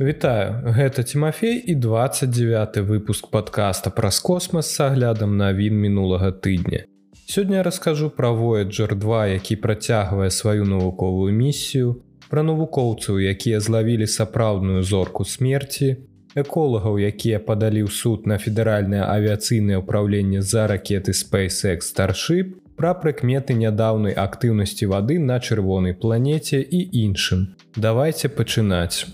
Вітаю, гэта Тимофей і 29 выпуск подкаста праз космас с аглядам навін мінулага тыдня. Сёння раскажу пра Voyager 2, які працягвае сваю навуковую місію, пра навукоўцаў, якія злавілі сапраўдную зорку смерці, эколагаў, якія падалі ў суд на федэральнае авіяцыйнае ўправленне за ракеты SpaceX Starship, пра прыкметы нядаўнай актыўнасці вады на чырвонай планеце і іншым. Давайте пачынаць.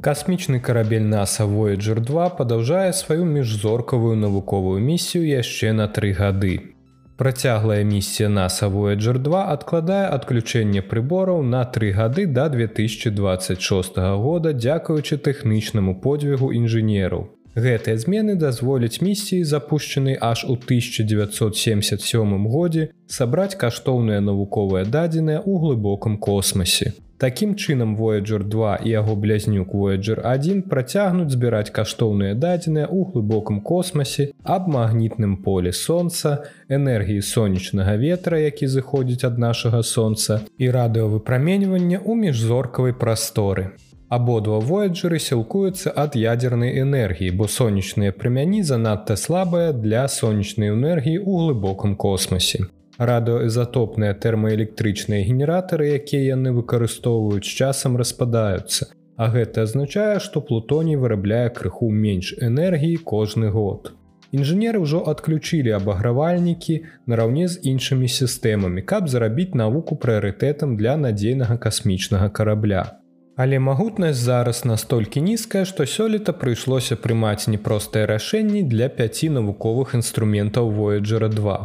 Касмічны карабель NASA Voyager 2 падаўжае сваю міжзоркавую навуковую місію яшчэ на тры гады. Працяглая місія NASA Voyager 2 адкладае адключэнне прыбораў на тры гады да 2026 года дзякуючы тэхнічнаму подвігу інжынераў. Гэтыя змены дазволяць місіі, запущенай аж у 1977 годзе, сабраць каштоўныя навуковыя дадзеныя ў глыбокім космосе. Такім чынам Voyager 2 і яго блязнюк Voyager 1 працягнуць збіраць каштоўныя дадзеныя ў глыбокім космосе аб магнітным поле сонца, энергіі сонечнага ветра, які зыходзіць ад нашага сонца і радыёвыпраменьвання ў міжзоркавай прасторы. Абодва Voyagerы сілкуюцца ад ядзернай энергіі, бо сонечныя прымяні занадта слабыя для сонечнай энергіі ў глыбокім космосе радыоізатопныя тэрмаэлектрычныя генератары, якія яны выкарыстоўваюць часам распадаюцца. А гэта азначае, што плутоній вырабляе крыху менш энергіі кожны год. Інжынеры ўжо адключілі абагравальнікі нараўне з іншымі сістэмамі, каб зарабіць навуку прыярытэтам для надзейнага касмічнага карабля. Але магутнасць зараз настолькі нізкая, што сёлета прыйшлося прымаць непростыя рашэнні для пяці навуковых інструментаў Voyager 2.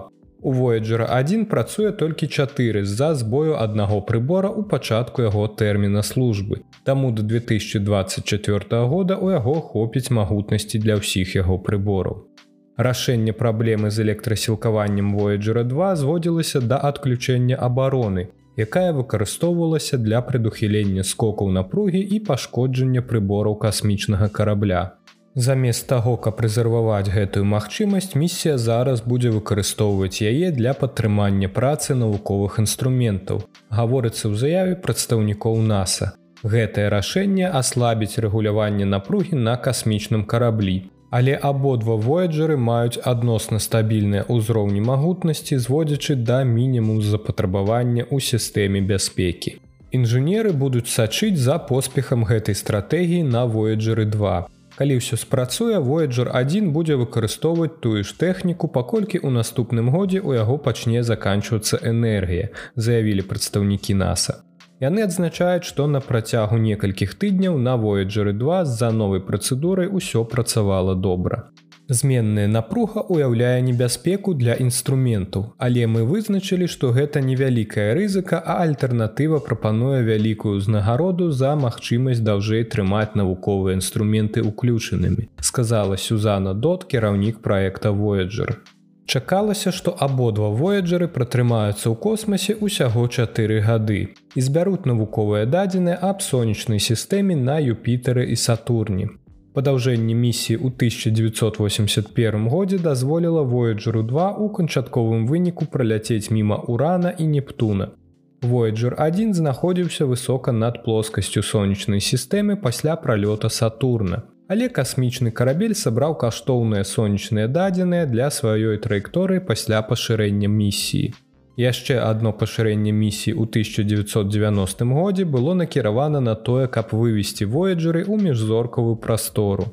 У Voyager 1 працуе толькі 4 з-за збою аднаго прыбора ў пачатку яго тэрміна службы. Таму да 2024 года у яго хопіць магутнасці для ўсіх яго прыбораў. Рашэнне праблемы з электрасілкаваннем Voyager 2 зводзілася да адключэння абароны, якая выкарыстоўвалася для прадухілення скокаў напругі і пашкоджання прыбораў касмічнага карабля. Замест таго, каб рэзерваваць гэтую магчымасць, місія зараз будзе выкарыстоўваць яе для падтрымання працы навуковых інструментаў. Гаворыцца ў заяве прадстаўнікоў NASAа. Гэтае рашэнне аслабіць рэгуляванне напругі на касмічным караблі. Але абодва вояджеры маюць адносна стабільныя ўзроўні магутнасці, зводзячы да мінімум запатрабавання ў сістэме бяспекі. Інжынеры будуць сачыць за поспехам гэтай стратэгіі на вояджеры 2. Калі ўсё спрацуе, Voyager 1 будзе выкарыстоўваць тую ж тэхніку, паколькі ў наступным годзе ў яго пачне заканчвацца энергія, заявілі прадстаўнікі NASAа. Яны адзначаюць, што на працягу некалькіх тыдняў на Voyager 2 з-за новай працэдурай усё працавала добра. Зменная напруга ўяўляе небяспеку для інструментаў, але мы вызначылі, што гэта невялікая рызыка, а альтэрнатыва прапануе вялікую ўзнагароду за магчымасць даўжэй трымаць навуковыя інструменты ўключанымі, сказала Сюзана Дот, кіраўнік праекта Voyager. Чакалася, што абодва вояджеры пратрымаюцца ў космасе ўсяго чатыры гады і збяруць навуковыя дадзеныя аб сонечнай сістэме на Юпітары і Сатурні. Падаўжэнне місіі ў 1981 годзе дазволіла Voyagerу 2 у канчатковым выніку праляцець міма урана і Нептуна. Voyager 1 знаходзіўся высока над плоскасцю сонечнай сістэмы пасля пралёта Сатурна. Але касмічны карабель сабраў каштоўныя сонечныя дадзеныя для сваёй траекторыі пасля пашырэння місіі. Яшчэ адно пашырэнне місіі ў 1990 годзе было накіравана на тое, каб вывесці вояджеры ў міжзоркавую прастору.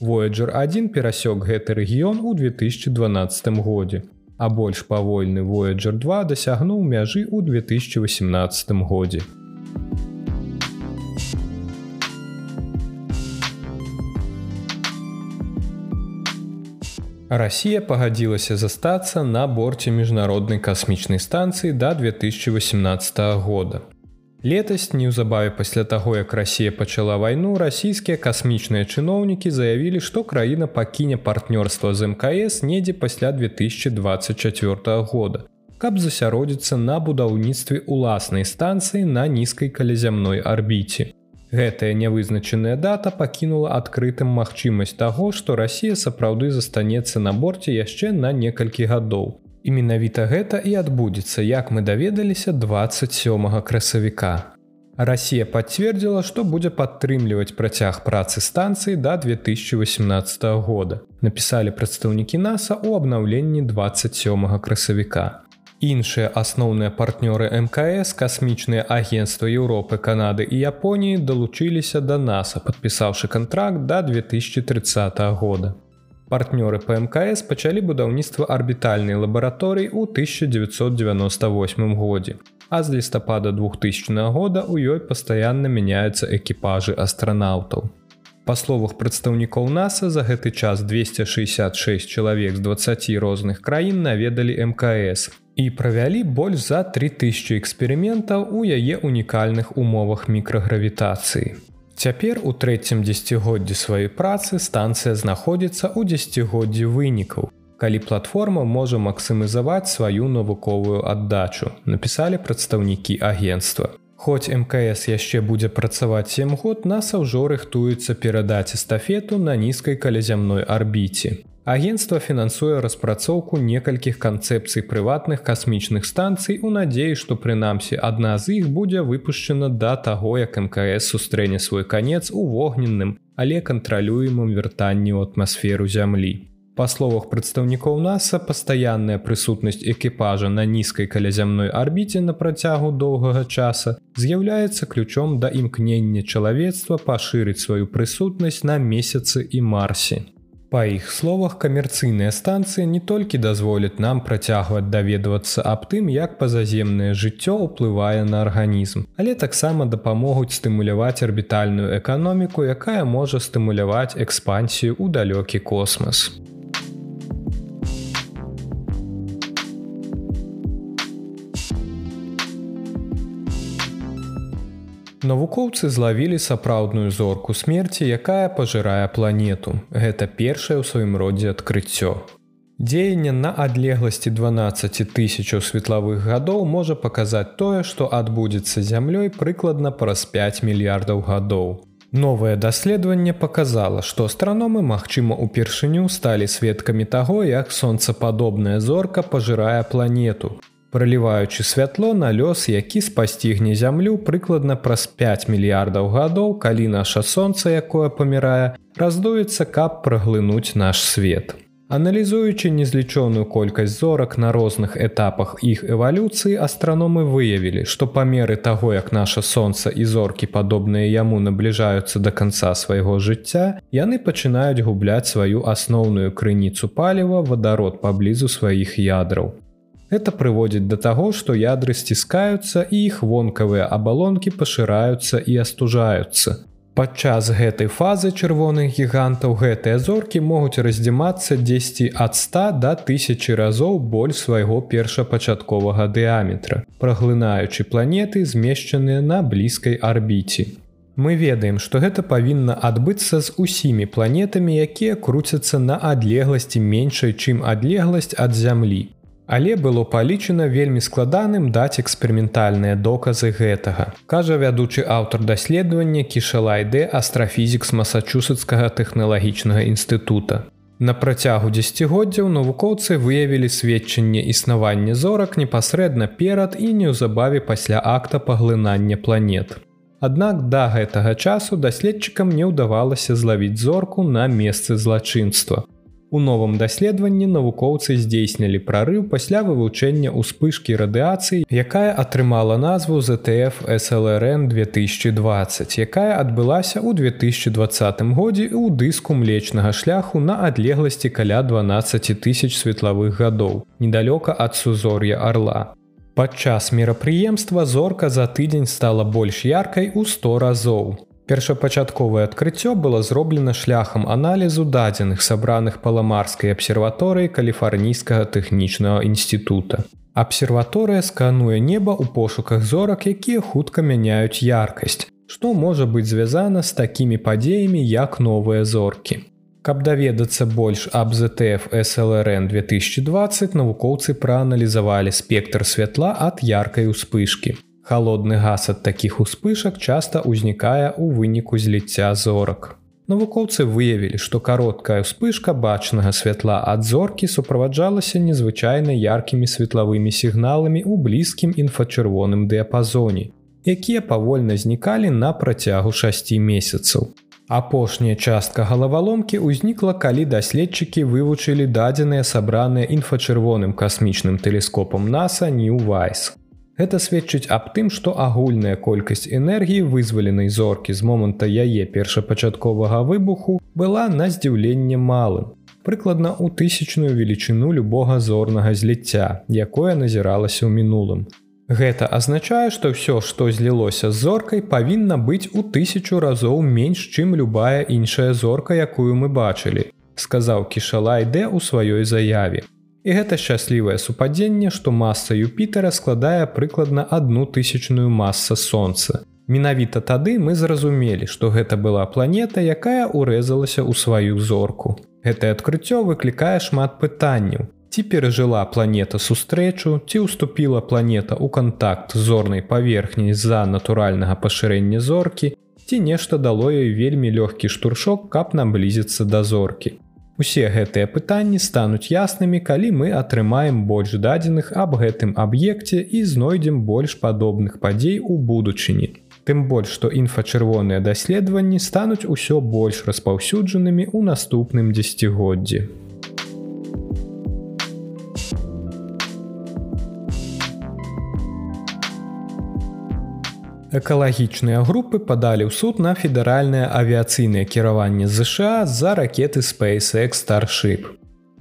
Voyager 1 перасёк гэты рэгіён у 2012 годзе, а больш павольны Voyager 2 дасягнуў мяжы ў 2018 годзе. Расія пагадзілася застацца на борце міжнароднай касмічнай станцыі да 2018 года. Летась неўзабаве пасля таго, як Расія пачала вайну, расійскія касмічныя чыноўнікі заявілі, што краіна пакіне партнёрства з МКС недзе пасля 2024 года, каб засяродзіцца на будаўніцтве ўласнай станцыі на нізкай калязямной арбіце. Гэтая нявызначаная дата пакінула адкрытым магчымасць таго, што Расія сапраўды застанецца на борце яшчэ на некалькі гадоў. І менавіта гэта і адбудзецца, як мы даведаліся 27 красавіка. Расія пацвердзіла, што будзе падтрымліваць працяг працы станцыі да 2018 года. Напісалі прадстаўнікі NASAа ў абнаўленні 27 красавіка. Іншыя асноўныя партнёры МКС, касмічныя агенцтва Еўропы, Канады і Японіі далучыліся да NASAа, падпісаўшы кантракт да 2030 года. Партнёры ПМКС пачалі будаўніцтва арбітальнай лабараторыі ў 1998 годзе а з лістапада 2000 года у ёй пастаянна мяняюцца экіпажы астранаўтаў. Па словах прадстаўнікоў NASAа за гэты час 266 чалавек з 20 розных краін наведалі МКС і правялі больш за 3000 эксперыментаў у яе унікальных умовах мікрагравітацыі. Цяпер у трэцім дзегоддзі сваёй працы станцыя знаходзіцца ў дзегоддзі вынікаў, калі платформа можа максімізаваць сваю навуковую аддачу напісалі прадстаўнікі агенства Хоць мкс яшчэ будзе працаваць 7 год наса ўжо рыхтуецца перадаць эстафету на нізкай калязямной арбіце агенства фінансуе распрацоўку некалькіх канцэпцый прыватных касмічных станцый у надзеі што прынамсі адна з іх будзе выпушчана да таго як мкс сустрэне свой канец у вогненным але кантралюемым вяртанні ў атмасферу зямлі Па словах прадстаўнікоў NASAа пастаянная прысутнасць экіпажа на нізкай калязямной арбіце на працягу доўгага часа з'яўляецца ключом да імкнення чалавецтва пашырыць сваю прысутнасць на месяцы і марсе. Па іх словах камерцыйныя станцыі не толькі дазволяць нам працягваць даведвацца аб тым, як пазаземнае жыццё ўплывае на арганізм, але таксама дапамогуць стымуляваць арбітальную эканоміку, якая можа стымуляваць экспансію ў далёкі космас. Навукоўцы злавілі сапраўдную зорку смерці, якая пажырае планету. Гэта першае ў сваім родзе адкрыццё. Дзеянне на адлегласці 12 тысячаў светлавых гадоў можа паказаць тое, што адбудзецца зямлёй прыкладна праз 5 мільярдаў гадоў. Новае даследаванне паказала, што астраномы, магчыма, упершыню сталі сведкамі таго, як сонцападобная зорка пажырае планету праліваючы святло на лёс, які спасцігне зямлю прыкладна праз 5 мільярдаў гадоў, калі наша сонца, якое памірае, раздуецца, каб праглынуць наш свет. Аналізуючы незлічоную колькасць зорак на розных этапах іх эвалюцыі, астраномы выявілі, што памеры таго, як наша сонца і зоркі падобныя яму набліжаюцца да канца свайго жыцця, яны пачынаюць губляць сваю асноўную крыніцу паліва вадарод паблізу сваіх ядраў. Это прыводзіць да таго, што ядры сціскаюцца і іх вонкавыя абалонкі пашыраюцца і астужаюцца. Падчас гэтай фазы чырвоных гігантаў гэтыя зоркі могуць раздзімацца дзесьці ад 100 да тысячи разоў боль свайго першапачатковага дыаметра, праглынаючы планеты, змешчаныя на блізкай арбіце. Мы ведаем, што гэта павінна адбыцца з усімі планетамі, якія круцяцца на адлегласці меншай, чым адлегласць ад зямлі. Але было палічана вельмі складаным даць эксперыментальныя доказы гэтага. Кажа вядучы аўтар даследавання кішалайдэ астрафізік з масачусацкага тэхналагічнага інстытута. На працягу дзегоддзяў навукоўцы выявілі сведчанне існавання зорак непасрэдна перад і неўзабаве пасля акта паглынання планет. Аднак да гэтага часу даследчыкам не ўдавалася злавіць зорку на месцы злачынства. У новым даследаванні навукоўцы здзейснілі прарыў пасля вывучэння ўспышкі радыяцыі, якая атрымала назву ZTF SLRN 2020, якая адбылася ў 2020 годзе ў дыску млечнага шляху на адлегласці каля 12 тысяч светлавых гадоў, недалёка ад сузор'я арла. Падчас мерапрыемства зорка за тыдзень стала больш яркай у 100 разоў. Першапачатковае адкрыццё было зроблена шляхам аналізу дадзеных сабраных паламарскай абсерваторыі каліфарнійскага тэхнічнага інстытута. Абсерваторыя скануе неба ў пошуках зорак, якія хутка мяняюць яркасць, што можа быць звязана з такімі падзеямі як новыя зоркі. Каб даведацца больш аб ZTF SLRN 2020 навукоўцы прааналізавалі спектр святла ад яркай успышкі. Халодны газ ад такіх успышак часта ўзнікае ў выніку зліцця зорак. Навукоўцы выявілі, што кароткая ўспышка бачнага святла ад зоркі суправаджалася незвычайна яркімі светлавымі сігналамі ў блізкім інфачырвоным дыяпазоне, якія павольна знікалі на працягу 6 месяцаў. Апошняя частка галаваломкі ўзнікла, калі даследчыкі вывучылі дадзеныя сабраныя інфачырвоным касмічным тэлескопам NASAа New Вайс. Гэта сведчыць аб тым, што агульная колькасць энергіі вызваленай зоркі з моманта яе першапачатковага выбуху была на здзіўленне малым. Прыкладна ў тысячную велічыню любога зорнага зліцця, якое назіралася ў мінулым. Гэта азначае, што ўсё, што злілося з зоркай, павінна быць у тысячу разоў менш, чым любая іншая зорка, якую мы бачылі, сказаў кішалайдэ ў сваёй заяве. І гэта шчаслівае супадзенне, што маса Юпітера складае прыкладна одну тысячную маса сонца. Менавіта тады мы зразумелі, што гэта была планета, якая ўрэзалася ў сваю зорку. Гэтае адкрыццё выклікае шмат пытанняў. Ці перажыла планета сустрэчу, ці ўступіла планета ў кантакт з зорнай паверхняй з-за натуральнага пашырэння зоркі, ці нешта дало ёй вельмі лёгкі штуршок, каб наблізіцца да зоркі. Усе гэтыя пытанні стануць яснымі, калі мы атрымаем больш дадзеных аб гэтым аб'екце і знойдзем больш падобных падзей у будучыні. Тым больш, што інфачырвоныя даследаванні стануць усё больш распаўсюджанымі ў наступным дзесяцігоддзі. Экалагічныя групы падалі ў суд на федэральнае авіяцыйнае кіраванне ЗША з-за ракеты SpaceX Starship.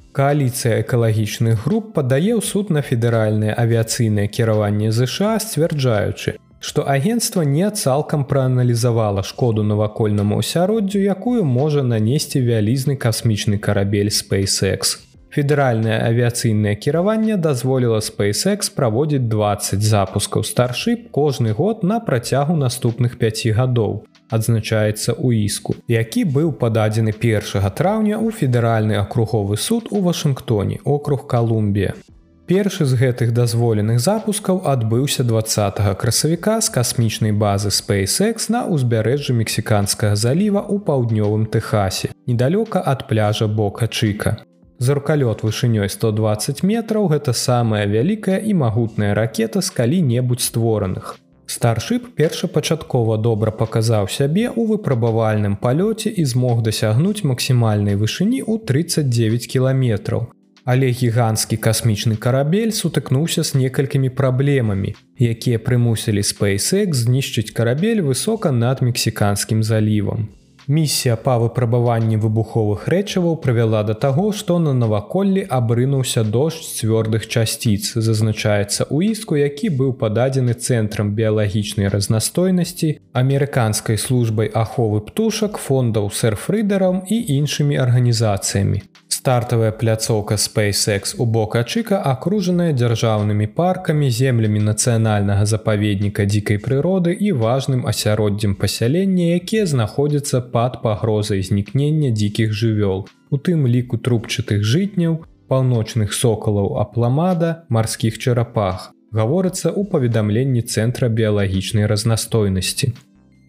Кааліцыя экалагічных груп падае ў суд на федэральнае авіяцыйнае кіраванне ЗША, сцвярджаючы, што агенцтва не цалкам прааналізавала шкоду навакольнаму асяроддзю, якую можа нанесці вялізны касмічны карабель SpaceX. Федэральнае авіяцыйнае кіраванне дазволіла SpaceX праводзіць 20 запускаў старship кожны год на працягу наступных 5 гадоў. Адзначаецца ў іску, які быў пададзены 1 траўня ў федэральны акруговы суд у Вашынгтоне, округ Калумбія. Першы з гэтых дазволеных запускаў адбыўся 20 красавіка з касмічнай базы SpaceX на ўзбярэжжы мексіканскага заліва ў паўднёвым Тэхасе, недалёка ад пляжа Бока Чыка. Заркалёт вышынёй 120 метраў гэта самая вялікая і магутная ракета з калі-небудзь створаных. Старшып першапачаткова добра паказаў сябе ў выпрабавальным палёце і змог дасягнуць максімальнай вышыні ў 39 кіламетраў. Але гіганцкі касмічны карабель сутыкнуўся з некалькімі праблемамі, якія прымусілі SpaceX знішчыць карабель высока над мексіканскім залівам. Місія па выпрабаванні выбуховых рэчываў прывяла да таго, што на наваколлі абрынуўся дождж цвёрдых часціц, зазначаецца ў іску, які быў пададзены цэнтрам біялагічнай разнастойнасці, амерыканскай службай аховы птушак, фондаў сэрфрыдарам і іншымі арганізацыямі. Стартавая пляцоўка SpaceX у бока Чыка акружаная дзяржаўнымі паркамі, землямі нацыянальнага запаведніка дзікай прыроды і важным асяроддзем пасялення, якія знаходзяцца пад пагрозай знікнення дзікіх жывёл, у тым ліку трубчатых жытняў, паўночных сокалаў апламада, марскіх чарапах. Гаворыцца ў паведамленні цэнтра біялагічнай разнастойнасці.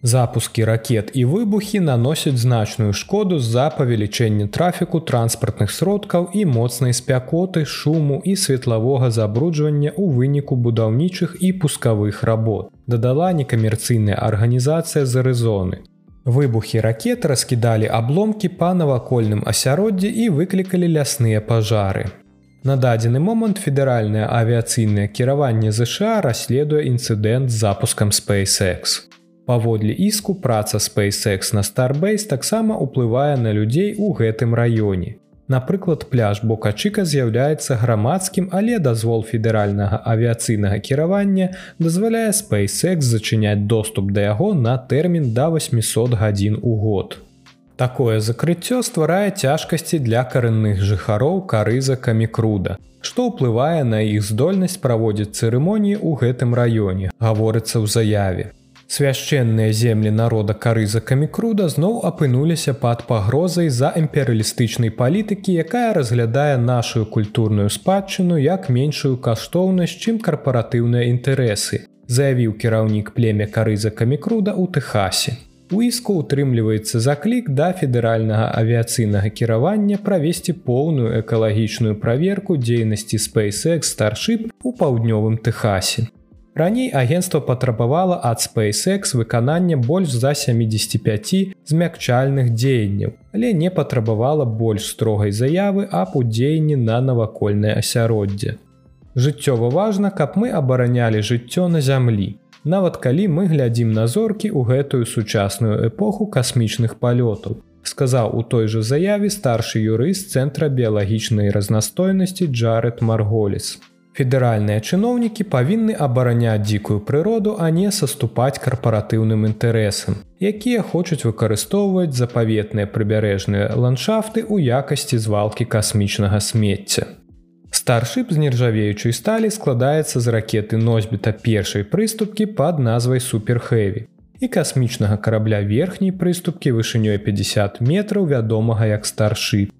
Запускі ракет і выбухі наносяць значную шкоду з-за павелічэння трафіку транспартных сродкаў і моцнай спякоты, шуму і светлавога забруджвання ў выніку будаўнічых і пускавых работ. Дадала некамерцыйная арганізацыя з арызоны. Выбухі ракет раскідалі абломкі па навакольным асяроддзі і выклікалі лясныя пажары. На дадзены момант федэральнае авіяцыйнае кіраванне ЗША расследуе інцыдэнт з запускам SpaceX. Паводле іску праца SpaceX на Starbase таксама ўплывае на людзей у гэтым раёне. Напрыклад, пляж Бокачыка з'яўляецца грамадскім, але дазвол федэральнага авіяцыйнага кіравання дазваляе SpaceX зачыняць доступ да яго на тэрмін да 800 гадзін у год. Такое закрыццё стварае цяжкасці для карэнных жыхароў карыза камікруда, што ўплывае на іх здольнасць праводзіць цырымоніі ў гэтым раёне, гаворыцца ў заяве. Свяшчэнныя землі народа карыза камікруда зноў апынуліся пад пагрозай за імперыялістычнай палітыкі, якая разглядае нашу культурную спадчыну як меншую каштоўнасць, чым карпаратыўныя інтарэсы, заявіў кіраўнік племя карыза камікруда ў Тэхасе. У іску утрымліваецца заклік да федэральнага авіяцыйнага кіравання правесці поўную экалагічную праверку дзейнасці SpaceX Starship у паўднёвым Техасе. Раней агенцтва патрабавала ад SpaceX выканання больш за 75 змякчальных дзеянняў, але не патрабавала больш строгай заявы аб удзеянні на навакольнае асяроддзе. Жыццёва важна, каб мы абаранялі жыццё на зямлі нават калі мы глядзім на зоркі ў гэтую сучасную эпоху касмічных палётаў сказаў у той жа заяве старшы юрыст цэнтра біялагічнай разнастойнасці Джаред марголіс федэральныя чыноўнікі павінны абараняць дзікую прыроду а не саступаць карпаратыўным інтарэсам якія хочуць выкарыстоўваць запаветныя прыбярэжныя ландшафты ў якасці звалкі касмічнага смецця Старшып з нержавеючай сталі складаецца з ракеты носьбіта першай прыступкі пад назвай суперхэві і касмічнага карабля верхняй прыступкі вышынёй 50 метраў вядомага як старшып.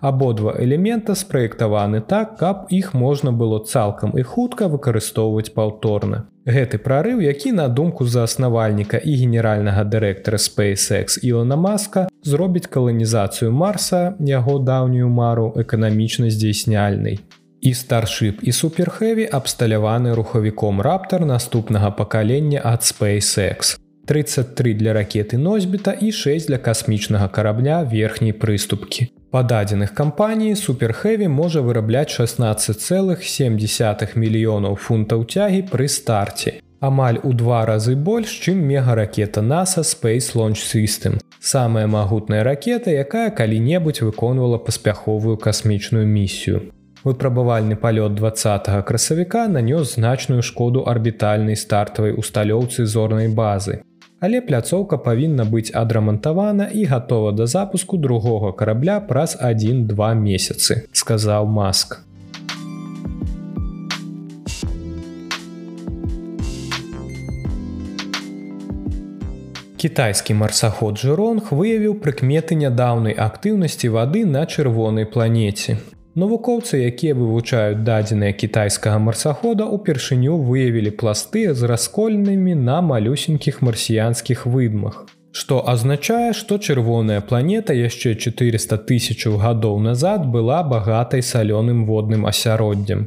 Абодва элемента спраектаваны так, каб іх можна было цалкам і хутка выкарыстоўваць паўторна. Гэты прарыў, які на думку заснавальніка і генеральнага дырэктара SpaceX Ілона Маска зробіць каланізацыю Марса, яго даўнюю мару эканамічна здзейсняльнай. І старшып і суперхэві абсталяваны рухавіком раптар наступнага пакалення ад SpaceX. 33 для ракеты носьбіта і 6 для касмічнага карабля верхняй прыступкі. Па дадзеных кампаніі суперхэві можа вырабляць 16,7 мільёнаў фунтаў цягі пры старце. Амаль у два разы больш, чым мегаракета NASA Space Launch System. Самая магутная ракета, якая калі-небудзь выконвала паспяховую касмічную місію. Выпрабавальны палёт 20 красавіка нанёс значную шкоду арбітальнай стартавай усталёўцы зорнай базы але пляцоўка павінна быць адрамантавана і гатова да запуску другога карабля праз 1-2 месяцы сказаў маск. Кітайскі марсаход жыронг выявіў прыкметы нядаўнай актыўнасці вады на чырвонай планеце Навукоўцы, якія вывучаюць дадзеныя кітайскага марсахода, упершыню выявілі пласты з раскольнымі на малюсенькіх марсіянскіх выдмах. Што азначае, што чырвоная планета яшчэ 400 тысячаў гадоў назад была багатай салёным водным асяроддзям.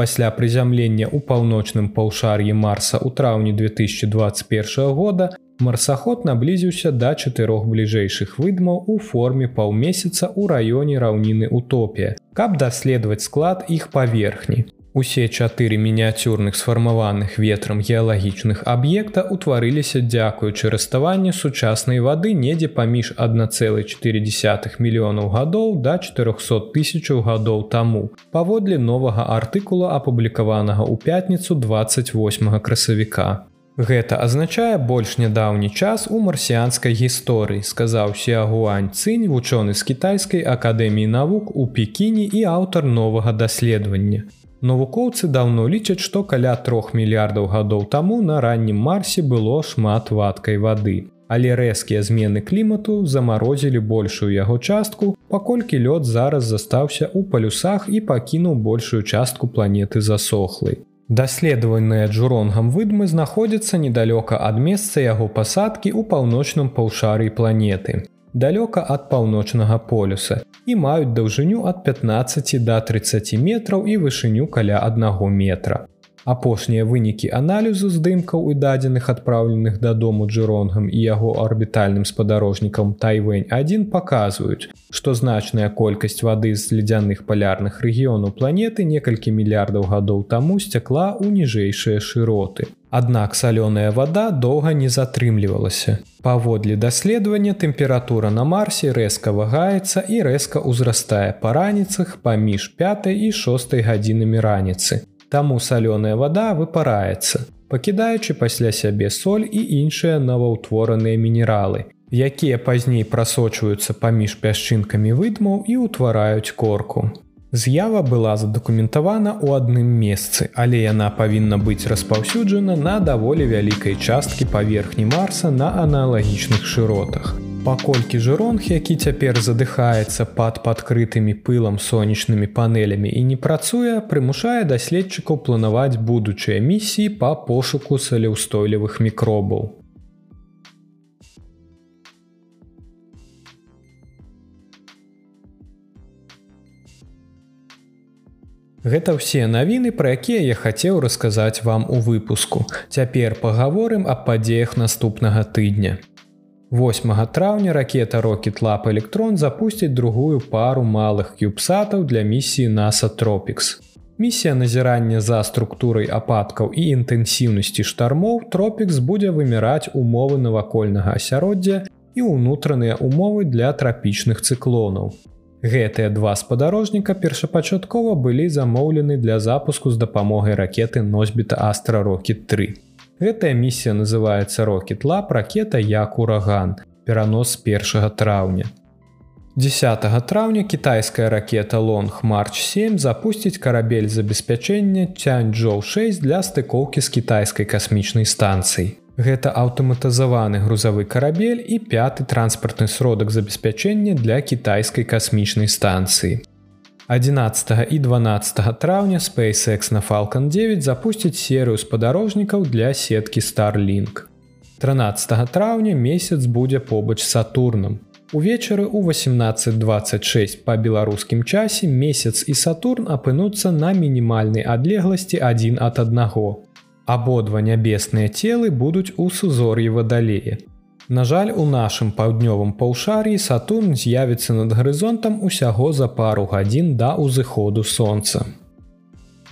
Пасля прызямлення ў паўночным паўшар'і Марса ў траўні 2021 года Марсаход наблізіўся да чатырох бліжэйшых выдмаў у форме паўмесяца ў раёне раўніны Утопія, каб даследаваць склад іх паверхні. Усе чатыры мініяцюрных сфармаваных ветрам геалагічных аб'екта ўтварыліся дзякуючы раставанню сучаснай вады недзе паміж 1,4 мільёнаў гадоў да 400 тысячаў гадоў таму. Паводле новага артыкула апублікаванага ў пятніцу 28 красавіка. Гэта азначае больш нядаўні час у марсіянскай гісторыі, сказаў Сеагуань Цынь, вучоны з кітайскай акадэміі навук у пекіне і аўтар новага даследавання. Навукоўцы даўно лічаць, што каля трох мільярдаў гадоў таму на раннім марсе было шмат вадкай вады. Але рэзкія змены клімату замарозілі большую яго частку, паколькі лёд зараз застаўся ў палюсах і пакінуў большую частку планеты засохлай. Даследаваныя джуронгам выдмы знаходзяцца недалёка ад месца яго пасадкі ў паўночным паўшарый планеты. Далёка ад паўночнага полюса і маюць даўжыню ад 15 да 30 метраў і вышыню каля аднаго метра. Апошнія вынікі аналізу здымкаў і дадзеных адпраўленых дадому джыронгам і яго арбітальным спадарожнікам Тайвэнь-1 паказваюць, што значная колькасць вады з ледзяных палярных рэгіёнаў планеты некалькі мільярдаў гадоў таму сцякла ў ніжэйшыя шыроты. Аднак салёная вада доўга не затрымлівалася. Паводле даследавання тэмпература на марсе рэзка вагаецца і рэзка ўзрастае па раніцах паміж 5 і 6 гадзінамі раніцы. Таму салёная вада выпараецца, пакідаючы пасля сябе соль і іншыя новаўтвораныя мінералы, якія пазней прасочваюцца паміж пясчынкамі выдмаў і ўтвараюць корку. З'ява была задакументавана ў адным месцы, але яна павінна быць распаўсюджана на даволі вялікай часткі паверхні Марса на аналагічных шыротах Паколькі жыронг, які цяпер задыхаецца пад падкрытымі пылам сонечнымі панелямі і не працуе, прымушае даследчыкаў планаваць будучыя місіі па пошуку салеўстойлівых мікробаў. Гэта ўсе навіны, пра якія я хацеў расказаць вам у выпуску. Цяпер пагаворым аб падзеях наступнага тыдня. 8 траўня ракета Рокет Лап Электрон запусціць другую пару малых кюбсатаў для місіі NASA Тропікс. Місія назірання за структурай ападкаў і інтэнсіўнасці штармоў Тропікс будзе выміраць умовы навакольнага асяроддзя і ўнутраныя умовы для трапічных цыклонаў. Гэтыя два спадарожніка першапачаткова былі замоўлены для запуску з дапамогай ракеты носьбіта Астрарокет 3. Гэтая місія называецца Рокет Лап ракета як ураган, перанос з 1 траўня. 10 траўня кітайская ракета Лонг Марч 7 запусціць карабель забеспячэння Цяньчжоу 6 для стыкоўкі з кітайскай касмічнай станцыі. Гэта аўтаматызаваны грузавы карабель і пяты транспартны сродак забеспячэння для кітайскай касмічнай станцыі. 11 і 12 траўня SpaceX на Falcon 9 запусціць серыю спадарожнікаў для сеткі Starlink. 13 траўня месяц будзе побач Сатурнам. Увечары ў 1826 па беларускім часе месяц і Сатурн апынуцца на мінімальнай адлегласці адзін ад аднаго. Абодва нябесныя целы будуць у сузор'і вадалее. На жаль, у нашым паўднёвым паўшар'і Сатурн з'явіцца над гарызонтам усяго за пару гадзін да ўзыходу сонца.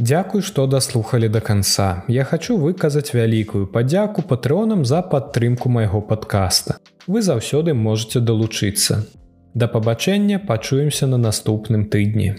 Дзякуй, што даслухалі да канца. Я хачу выказаць вялікую падзяку патрыонам за падтрымку майго падкаста. Вы заўсёды можете далучыцца. Да пабачэння пачуемся на наступным тыдні.